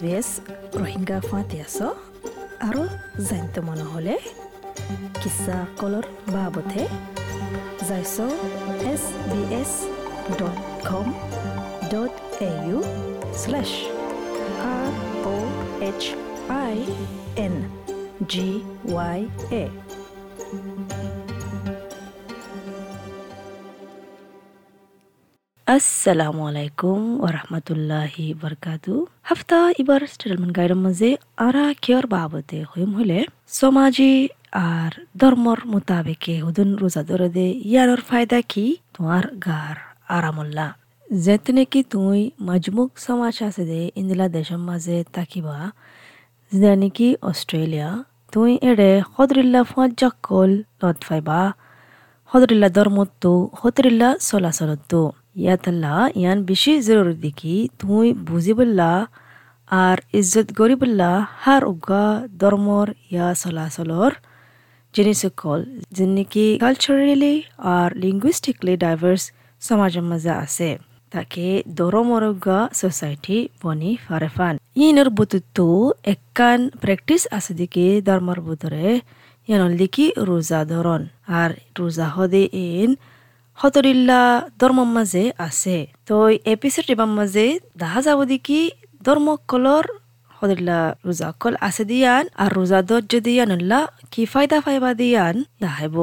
B S Rohingya ফাঁতি আছ আৰু জানিত মন হ'লে কিছা কলৰ বাবতে যাইছ S B S dot com dot A U slash R O' H I N G Y A আসসালামু আলাইকুম ওরহমতুল্লাহি বরকাতু হাফতা ইবার স্টেটমেন্ট গাইডের মাঝে আরা কিয়র বাবদে হইম হলে সমাজি আর ধর্মর মোতাবেকে হুদুন রোজা ধরে দে ইয়ানোর ফায়দা কি তোমার গার আরামুল্লা যেতনে কি তুই মজমুক সমাজ আছে দে ইন্দিলা দেশের মাঝে তাকিবা যেটা নাকি অস্ট্রেলিয়া তুই এড়ে সদরিল্লা ফুয়াত জাকল লত ফাইবা সদরিল্লা ধর্মতো সদরিল্লা চলাচলতো ইয়াতাল্লা ইয়ান বেশি জরুরি দেখি, তুই বুজিবল্লা আর ইজ্জত গরিবল্লা হার উগা ধর্মর ইয়া চলাচলর জিনিসকল যেনেকি কালচাৰেলি আর লিঙ্গুইস্টিকলি ডাইভার্স সমাজের মাঝে আছে। তাকে দরমরগা সোসাইটি বনি ফারেফান। ইনর বুতুতো একান প্র্যাকটিস আছে দিকে ধর্মর বুতরে ইয়ানল দিকি রোজা ধরন। আর রোজা হদে ইন হতরিল্লা ধর্ম মাঝে আছে। তো এপিসোড এবার মাঝে দেখা যাব দেখি ধর্ম কলর হদরিল্লা রোজা কল আছে দিয়ান আর রোজা দর যদি ইয়ানুল্লা কি ফায়দা ফাইবা দিয়ান দেখাইব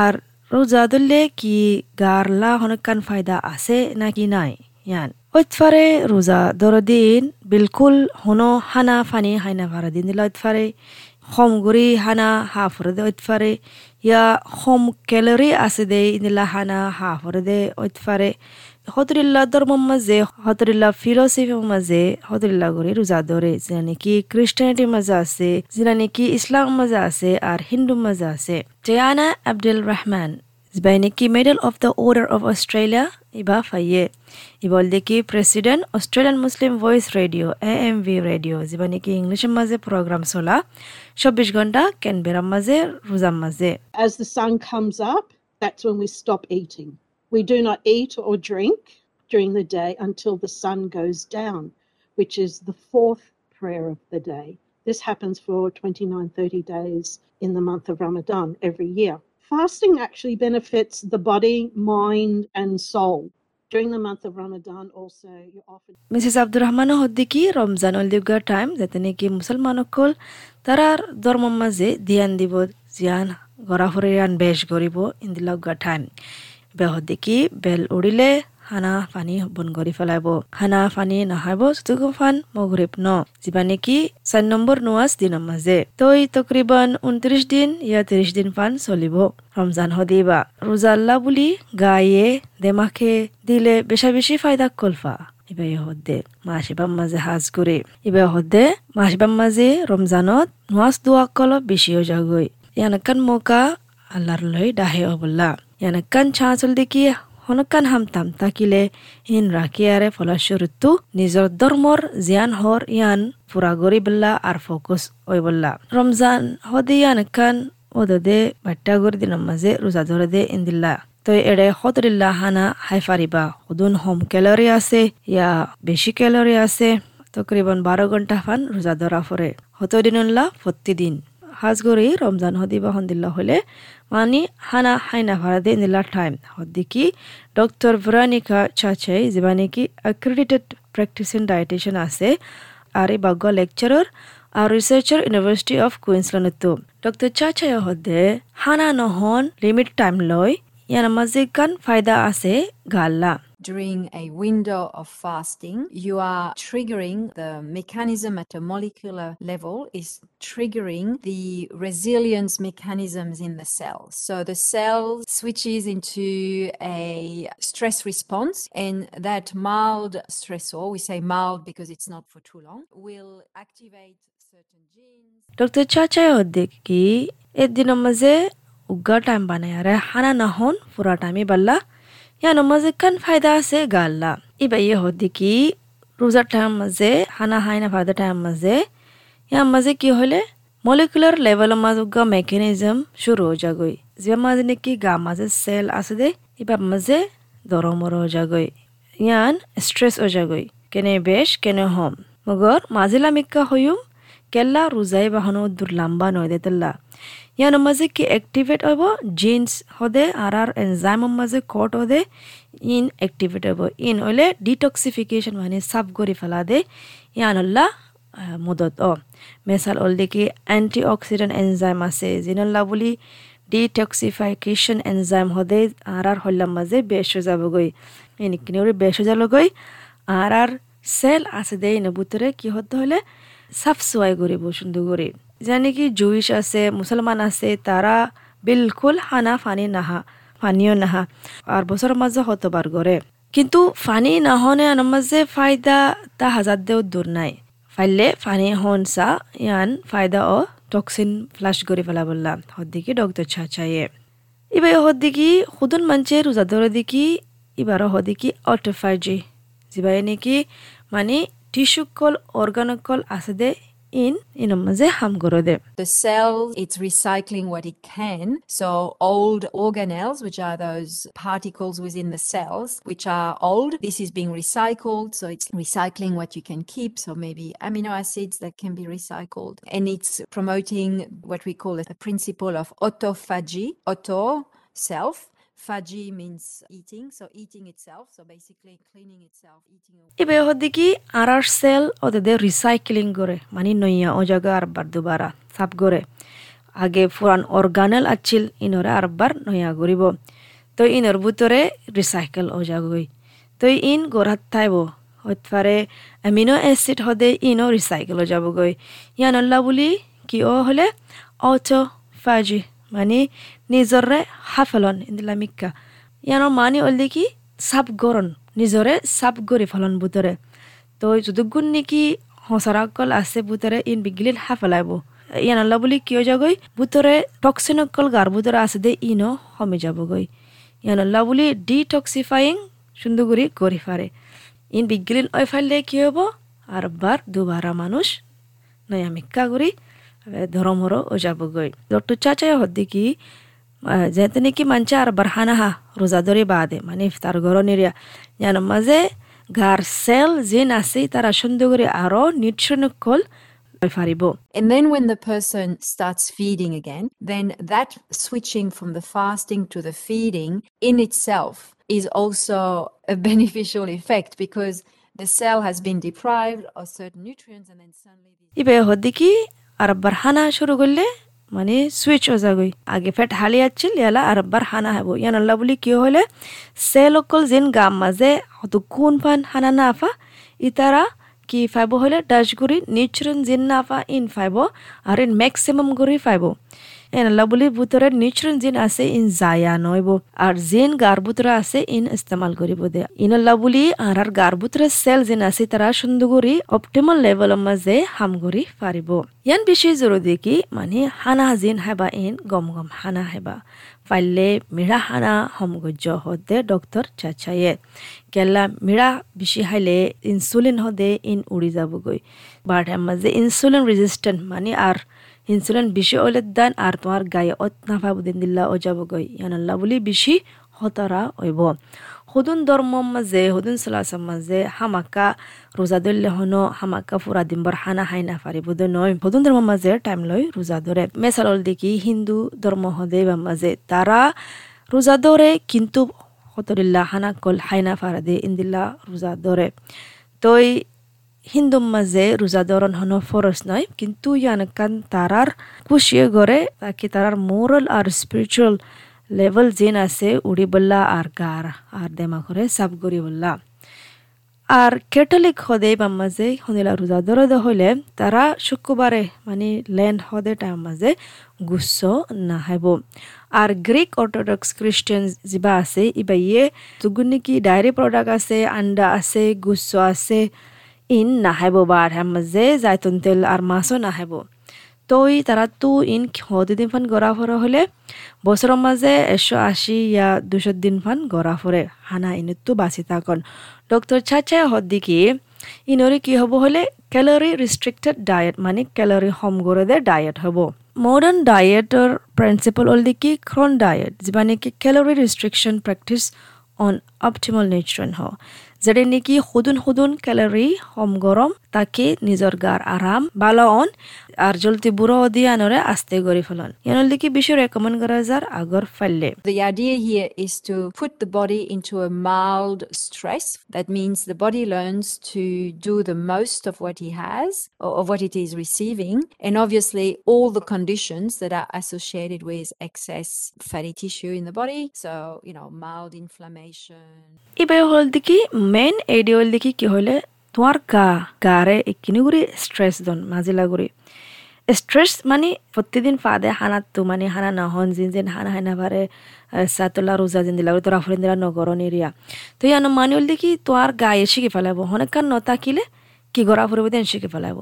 আর রোজা ধরলে কি গারলা হনকান ফায়দা আছে নাকি নাই? ইয়ান ওইতফারে রোজা দর দিন, বিলকুল হনো হানা ফানি হাইনা ভাড়া দিন দিলা ওইতফারে খম গুড়ি হানা হা ফুরে দে ওইতফারে ইয়া খম ক্যালোরি আছে দে ইনিলা হানা হা ফুরে দে ওইতফারে হতরিল্লা ধর্ম মাঝে হতরিল্লা ফিলোসফি মাঝে হতরিল্লা করে রোজা ধরে যেটা নাকি খ্রিস্টানিটির মাঝে আছে যেটা নাকি ইসলাম মাঝে আছে আর হিন্দু মাঝে আছে জয়ানা Abdul Rahman Zbainiki Medal of the Order of Australia iba faye ibol deki President Australian Muslim Voice Radio AMV Radio zibaniki English maze program sola 24 ঘন্টা ক্যানবেরা মাঝে রোজার মাঝে As the sun comes up, that's when we stop eating. We do not eat or drink during the day until the sun goes down, which is the fourth prayer of the day. This happens for 29, 30 days in the month of Ramadan every year. Fasting actually benefits the body, mind, and soul. During the month of Ramadan, also, you often. Mrs. Abdurrahman Hoddiki Ramzan দিগা time যাতে নেকি মুসলমান অকল তারার ধর্ম মাঝে ধ্যান দিব জিয়ান গড়া ফরিয়ান বেশ গরিব ইন্দিলগা টাইম বেহদ্দিকি বেল উড়িলে হানা পানী বন কৰি পেলাব। হানা পানী নাহাব চুতুকু ফান মগরিব ন। যিবা নেকি চার নম্বৰ নোয়াজ দিনৰ মাজে। তই তকরিবান উনত্রিশ দিন, ইয়া ত্রিশ দিন ফান চলিব। রমজান হদিবা রোজা আল্লাহ বুলি গায়ে দেমাখে দিলে বেশা বেশি ফায়দা কলফা। ইবা হদ্দে মাসিবাম মাঝে হাজ করে ইবা হদ্দে মাসিবাম মাঝে রমজানত নোয়াজ দোয়া কল বেশি হয়ে যাগৈ। ইয়ানকান মৌকা আল্লাহর লই ডাহে অবল্লা ইয়ানকান চাঁচল দেখি হনকান হামতাম। তাকিলে, ইন রাখিয়ারে ফলস্বরূপটো নিজৰ ধৰ্মৰ জিয়ান হৰ ইয়ান, পুৰা কৰি বল্লা আৰু ফ'কাছ হৈ বল্লা ৰমজান সদে ইয়ান কান ওদে বাট্টা কৰি দিনৰ মাজে ৰোজা ধৰে দে ইন্দিল্লা। তই এৰে সদৰিল্লা হানা হাই ফাৰিবা। সদুন হোম কেলৰি আছে, ইয়া বেছি কেলৰি আছে। তকরিবন বারো ঘণ্টা ফান রোজা ধরা ফরে হত দিনুল্লাহ প্রতিদিন হাজ গরি রমজান হদিবা হন্দিল্লা হলে মানি হানা হাইনা ভাড়াদে নিলা টাইম হদ্দিকি ডক্টর ভেরানিকা চাচাই যেবা নাকি অ্যাক্রেডিটেড প্র্যাকটিসিং ডায়েটিশিয়ান আছে আর এই বাগ্য লেকচারার আর রিসার্চার ইউনিভার্সিটি অফ কুইন্সল্যান্ডতো ডক্টর চাচাই হদে হানা নহন লিমিট টাইম লয় ইয়ার মাঝে গান ফায়দা আছে গাল্লা during a window of fasting, you are triggering the mechanism at a molecular level is triggering the resilience mechanisms in the cell. So the cell switches into a stress response and that mild stressor, we say mild because it's not for too long, will activate certain genes. Doctor कि एक दिन मजे उग्गा time बनाया रहे हाना ना होन पूरा time ইয়ানো মাঝে কান ফায়দা আছে গাল্লা ইবা ইয়ে হদ্দিকি রোজার টাইম মাঝে হানা হাইনা ফায়দা টাইম মাঝে ইয়ার মাঝে কি হলে মলিকুলার লেভেলের মাঝে মেকানিজম শুরু হয়ে যাগই যে মাঝে নাকি গা মাঝে সেল আছে দে ইবার মাঝে দরমর হয়ে যাগই ইয়ান স্ট্রেস হয়ে যাগই কেনে বেশ কেনে হম মগর মাজিলা মিক্কা হইম কেল্লা রোজাই বাহন দূর লাম্বা নয় দেতেল্লা ইয়ান মাঝে কি অ্যাক্টিভেট হব? জিন্স হদে আর আর এনজাইম মাঝে কট হদে ইন অ্যাক্টিভেট হব। ইন হলে ডিটক্সিফিকেশন মানে সাফ করে ফেলা দে ইয়ান হল্লা মদত, অ। মেসাল অল দেখি অ্যান্টি অক্সিডেন্ট এনজাইম আছে জিনল্লা বুলি ডিটক্সিফিকেশন এনজাইম হদে আর আর হল্লাম মাঝে বেশ যাবগৈ। এনিকিনি বেশ যালগৈ আর আর সেল আছে দে ইনে ভিতরে কি হতে হলে সাফ সোয়াই করিব সুন্দর করে জানি কি জুইশ আছে, মুসলমান আছে, তারা বিলকুল হানা ফানি নাহা, ফানিও নাহা। আর বছর মাঝে হতবার করে কিন্তু ফানি নাহনে আনার মাঝে ফায়দা তা হাজার দেও দূর নাই। ফাইলে ফানি হন সা ইয়ান ফায়দা ও টক্সিন ফ্লাশ করে ফেলা বললাম হদ্দিকি ডক্টর ছা চাচাইয়ে এবার হদ্দিকি খুদুন মানছে রোজাদর দিকি এবার হদ্দিকি অটোফাইজি যিবাই নাকি মানে টিস্যুকল অর্গানকল আছে দে in the cell it's recycling what it can. So old organelles which are those particles within the cells which are old this is being recycled so it's recycling what you can keep. So maybe amino acids that can be recycled. And it's promoting what we call a principle of autophagy auto self Faji means eating, so eating itself, so basically cleaning ইবে হদিকি আরার cell ওদের recycling করে মানে নইয়া ও জায়গা আরবার দুবারা সাফ করে। আগে ফুরান অর্গানেল আছিল ইনরে আরবার নইয়া করিব তো ইনর ভিতরে রিসাইকেল ও জাগই। তো ইন গোরাত থাইব হতে পারে অ্যামিনো অ্যাসিড হদে ইনও রিসাইকেল ও যাবগৈ ইয়ানল্লা বুলি কি ও হলে অটো ফাজি মানে নিজৰে হাফেলন ইন্দিলা মিক্কা ইয়ানোর মানে ওল কি সাপ গরন নিজরে সাপ গরি ফলন বুতরে তো যদুগুণ নেকি হসরাকল আছে বুতরে ইন বিগলিন হাফেলাইব ইয়ান আল্লাহ বুলি কিয় যাগৈ বুতরে টক্সিনকল গার বুতরে আছে দে ইনও কমে যাবগৈ ইয়ান বুলি ডিটক্সিফাইং সুন্দর করে করি পারে ইন বিগলিন ওই ফাইলে কি হব আর বার দুবারা মানুষ নয়া মিক্কা করি ধরমর ও যাবগৈ ডক্টর চাচাই হদ্দিকি যেতে নাকি মানছে আর বারহানাহা রোজাদরি বাদে মানে ইফতার গরনিরিয়া যেন মাঝে গার সেল যেন আছে তারা সুন্দর করে আরও নিউট্রিশনকল পারিব And then when the person starts feeding again, then that switching from the fasting to the feeding in itself is also a beneficial effect because the cell has been deprived of certain nutrients and then suddenly ইবে আব্বার হানা শুরু করলে মানে switch হয়ে যাগৈ আগে ফেট হালি আছিল ইয়ালা আর আব্বার হানা হব। ইয়ান আল্লাহ বুলি কিয় হলে? সে অকল যেন গাম মাঝে হতো কোন ফান হানা না আফা, ইতারা কি ফাইব হলে ডাচ গুড়ি নিউট্রিন জিন না আফা, ইন ফাইব, আর ইন ম্যাক্সিমাম গুড়ি ফাইব। এন আল্লাহ বুলি বুতরে নিউট্রিন জিন আছে ইন জায়া নইব আর জিন গার আছে ইন ইস্তেমাল করিব দে ইন আল্লাহ বুলি আর আর গার সেল জিন আছে তারা সুন্দর অপটিমাল লেভেল মাঝে হাম করি পারিব ইয়ান বেশি জরুরি কি মানে হানা জিন হেবা ইন গম গম হানা হেবা পাইলে মিৰা হানা সমগজ্য হদে ডক্টৰ চাচায়ে কেলা মিৰা বেছি খাইলে ইনচুলিন হদে ইন উৰি যাবগৈ বাৰ মাজে ইনচুলিন ৰেজিষ্টেণ্ট মানে আর ইনসুলিন বেশি হলে দান আর তোমার গায়ে অত নাফাবু দিন দিল্লা ও যাবগৈ ইয়ানাল্লা বুলি বেশি হতরা হইব। হুদুন ধর্ম মাঝে, হুদুন সালাসম মাঝে, হামাকা রোজা ধরলে হনো, হামাকা ফুরা দিনবার হানা হাই না পারিব নয়। হুদুন ধর্ম মাঝে টাইম লই রোজা ধরে। মেসালল দেখি হিন্দু ধর্ম হদে বা মাঝে, তারা রোজা ধরে কিন্তু হতরিল্লা হানা কল হাইনা ফারা দে ইন্দিল্লা রোজা ধরে। তই হিন্দু মাঝে রোজা ধরন হনো ফরস নয় কিন্তু ইয়ানকান তারার খুশিয়ে গড়ে তাকে তারার মোরাল আর স্পিরিচুয়াল লেভেল যেন আছে উড়ি বললা আর গার আর দেমা করে সাব গড়ি বললা। আর ক্যাথলিক হদে বা মাঝে হনিলা রোজা ধরে হইলে তারা শুক্রবারে মানে ল্যান্ড হদে টাইম মাঝে গুচ্ছ নাহাইব। আর গ্রিক অর্থোডক্স খ্রিস্টান যা আছে ইবা ইয়ে তুগুন নাকি ডায়েরি প্রোডাক্ট আছে আন্ডা আছে, গুচ্ছ আছে ইন নাহাইব বা আর মাঝে জাইতুন তেল আর মাছও নাহাইব তই তারা তো ইন দিন ফান গড়া ফরা হলে বছরের মাঝে একশো আশি ইয়া দুশো দিন ফান গড়া ফরে হানা ইনতো বাঁচি থাকন ডক্টর চাচাই হদ্দিকি ইনরে কি হব হলে ক্যালোরি রিস্ট্রিক্টেড ডায়েট মানে ক্যালোরি হম করে ডায়েট হব মডার্ন ডায়েটর প্রিন্সিপাল হল দেখি ক্রন ডায়েট যা নাকি calorie restriction practice on optimal nutrition হ যেটা নাকি হুদুন হুদুন ক্যালোরি হম গরম তাকে নিজর গার আরাম ভালো অন আর জলদি বুড়ো দিয়ে আনরে আস্তে গড়ি ফেলন ইয়ানোর দিকে বিশ্ব রেকমেন্ড করা যার আগর ফাইলে The idea here is to put the body into a mild stress. That means the body learns to do the most of what he has or of what it is receiving. And obviously, all the conditions that are associated with excess fatty tissue in the body. So, you know, mild inflammation. ইবে হল দেখি eighty হল দেখি কি হলে তোমার গা গারে একিনি করে স্ট্রেস দন, মাজিলা করে স্ট্রেস মানে প্রতিদিন ফাদে হানাত তো মানে হানা নহন, জিন যেন হানা হানা পারে সাতলা রোজা জিন দিলা তোরা ফরিন দিলা নগরন এরিয়া তো ইয়ানো মানে হল দেখি তোমার গায়ে শিখে ফেলাব হনেকান নতাকিলে কি গড়া ফুরিব দেন শিখে ফেলাব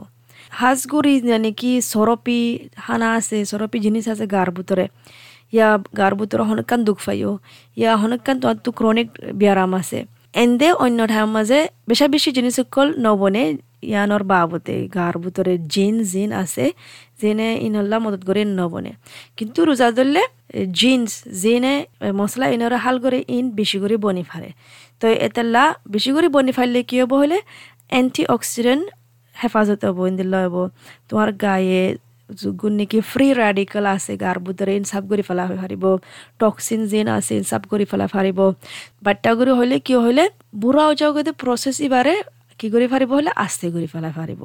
হাঁসগুড়ি মানে কি সরপি হানা আছে সরপি জিনিস আছে গার ভিতরে ইয়া গার ভিতরে হনেকান দুখ পাইও। ইয়া হনেকান তোমার তো ক্রনিক ব্যায়াম আছে। এন্দে অন্য ঠাইৰ মাজে বেশা বেশি জিনিস অকল নবনে ইয়ানোর বাবতে গার ভিতরে জিন জিন আছে যেনে ইনল্লা মদত করে নবনে কিন্তু রোজা ধরলে জিন্স জিনে মশলা ইনরা হাল করে ইন বেশি করে বনি ফারে তো এতেল্লা বেশি করে বনি ফারলে কি হব হলে এন্টি অক্সিডেন্ট হেফাজত হব ইন্দিল্লা হব তোমার গায়ে ফ্ৰী ৰেডিকেল আছে গাৰ ভিতৰে ইনচাফ কৰি পেলাব পাৰিব টক্সিন যেন আছে ইনচাফ কৰি পেলাব পাৰিব বাট্টাগুৰি হ'লে কি হ'লে বুঢ়া অজাগতে প্ৰচেছ ইবাৰে কি কৰি পাৰিব হ'লে আস্তে কৰি পেলাব পাৰিব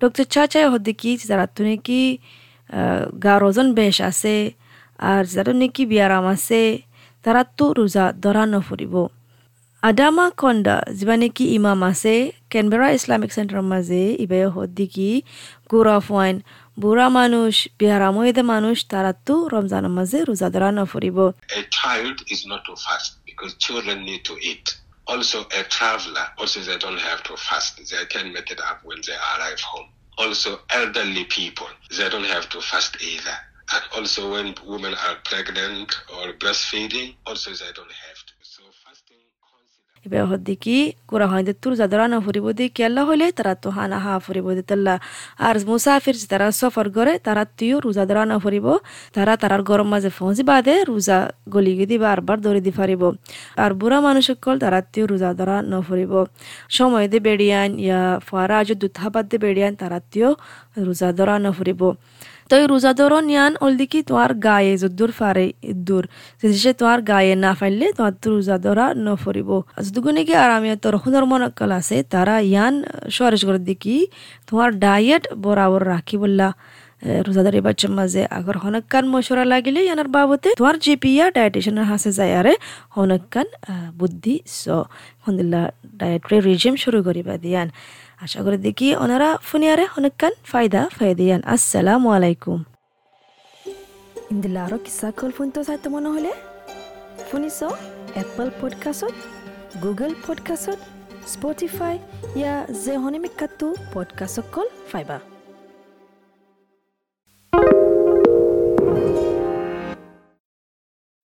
ডক্টর চাচাই হদ্দে কি, যারা তো নাকি গার ওজন বেশ আছে, আর যারা নাকি বিয়ারাম আছে, তারা তো রোজা ধরা আদামা কন্দা যিবা নেকি ইমাম আছে কেনবেৰা ইসলামিক সেন্টারের মাঝে ইবে হদ্দি কি, গুড়া ফুয়াইন বুড়া মানুষ বিহারাময়দে মানুষ তারা তো রমজানের মাঝে রোজা ধরা নফরিব A child is not to fast because children need to eat. Also, a traveler, also they don't have to fast. They can make it up when they arrive home. Also, elderly people, they don't have to fast either. And also, when women are pregnant or breastfeeding, also they don't have to. ইবে হদ্দি কি কুরা হইন্দে তুর জাদরা না ফুরিব দি কেল্লা হইলে তারা তো হানা হা ফুরিব দি তেল্লা। আর মুসাফির তারা সফর করে, তারা তুইও রোজা ধরা না ফুরিব। তারা তারার গরম মাঝে ফৌঁজি বাদে রোজা গলি গিদি বারবার ধরে দি ফারিব। আর বুড়া মানুষ সকল তারা তুইও রোজা ধরা ন ফুরিব। সময় দে বেড়িয়ান, ইয়া ফুয়ারা আজ দুধাবাদ দে বেড়িয়ান, তারা তুইও রোজা ধরা ন ফুরিব। তো এই রোজা ধরো নিয়ান অলদিকি তোমার গায়ে যদ্দুর ফারে ইদ্দুর সে তোমার গায়ে না ফাইলে, তোমার রোজা ধরা ন ফরিব যদুগুনে কি আর আমি তোর হুনর মনকল আছে, তারা ইয়ান সরেশ করে দিকি তোমার ডায়েট বরাবর রাখি বললা। রোজাদারি বাচ্চার মাঝে আগর হনকান মশরা লাগিলে ইয়ানার বাবতে তোমার জিপিয়া ডায়েটিশিয়ানের হাসে যায়, আরে হনকান বুদ্ধি, স হন্দিল্লা ডায়েটরি রিজিম শুরু করিবা দিয়ান। আশা করে দেখি ওনারা ফুনিয়ারে অনেকখান ফায়দা ফায়দিয়ান আসসালামু আলাইকুম। ইন্দিলা আরও কিসা কল ফোন তো চাইতে মনে হলে? শুনিছ এপল পডকাষ্টত গুগল পডকাষ্টত স্পটিফাই ইয়া জেহনিমিক কাটো পডকাষ্টকল ফাইবা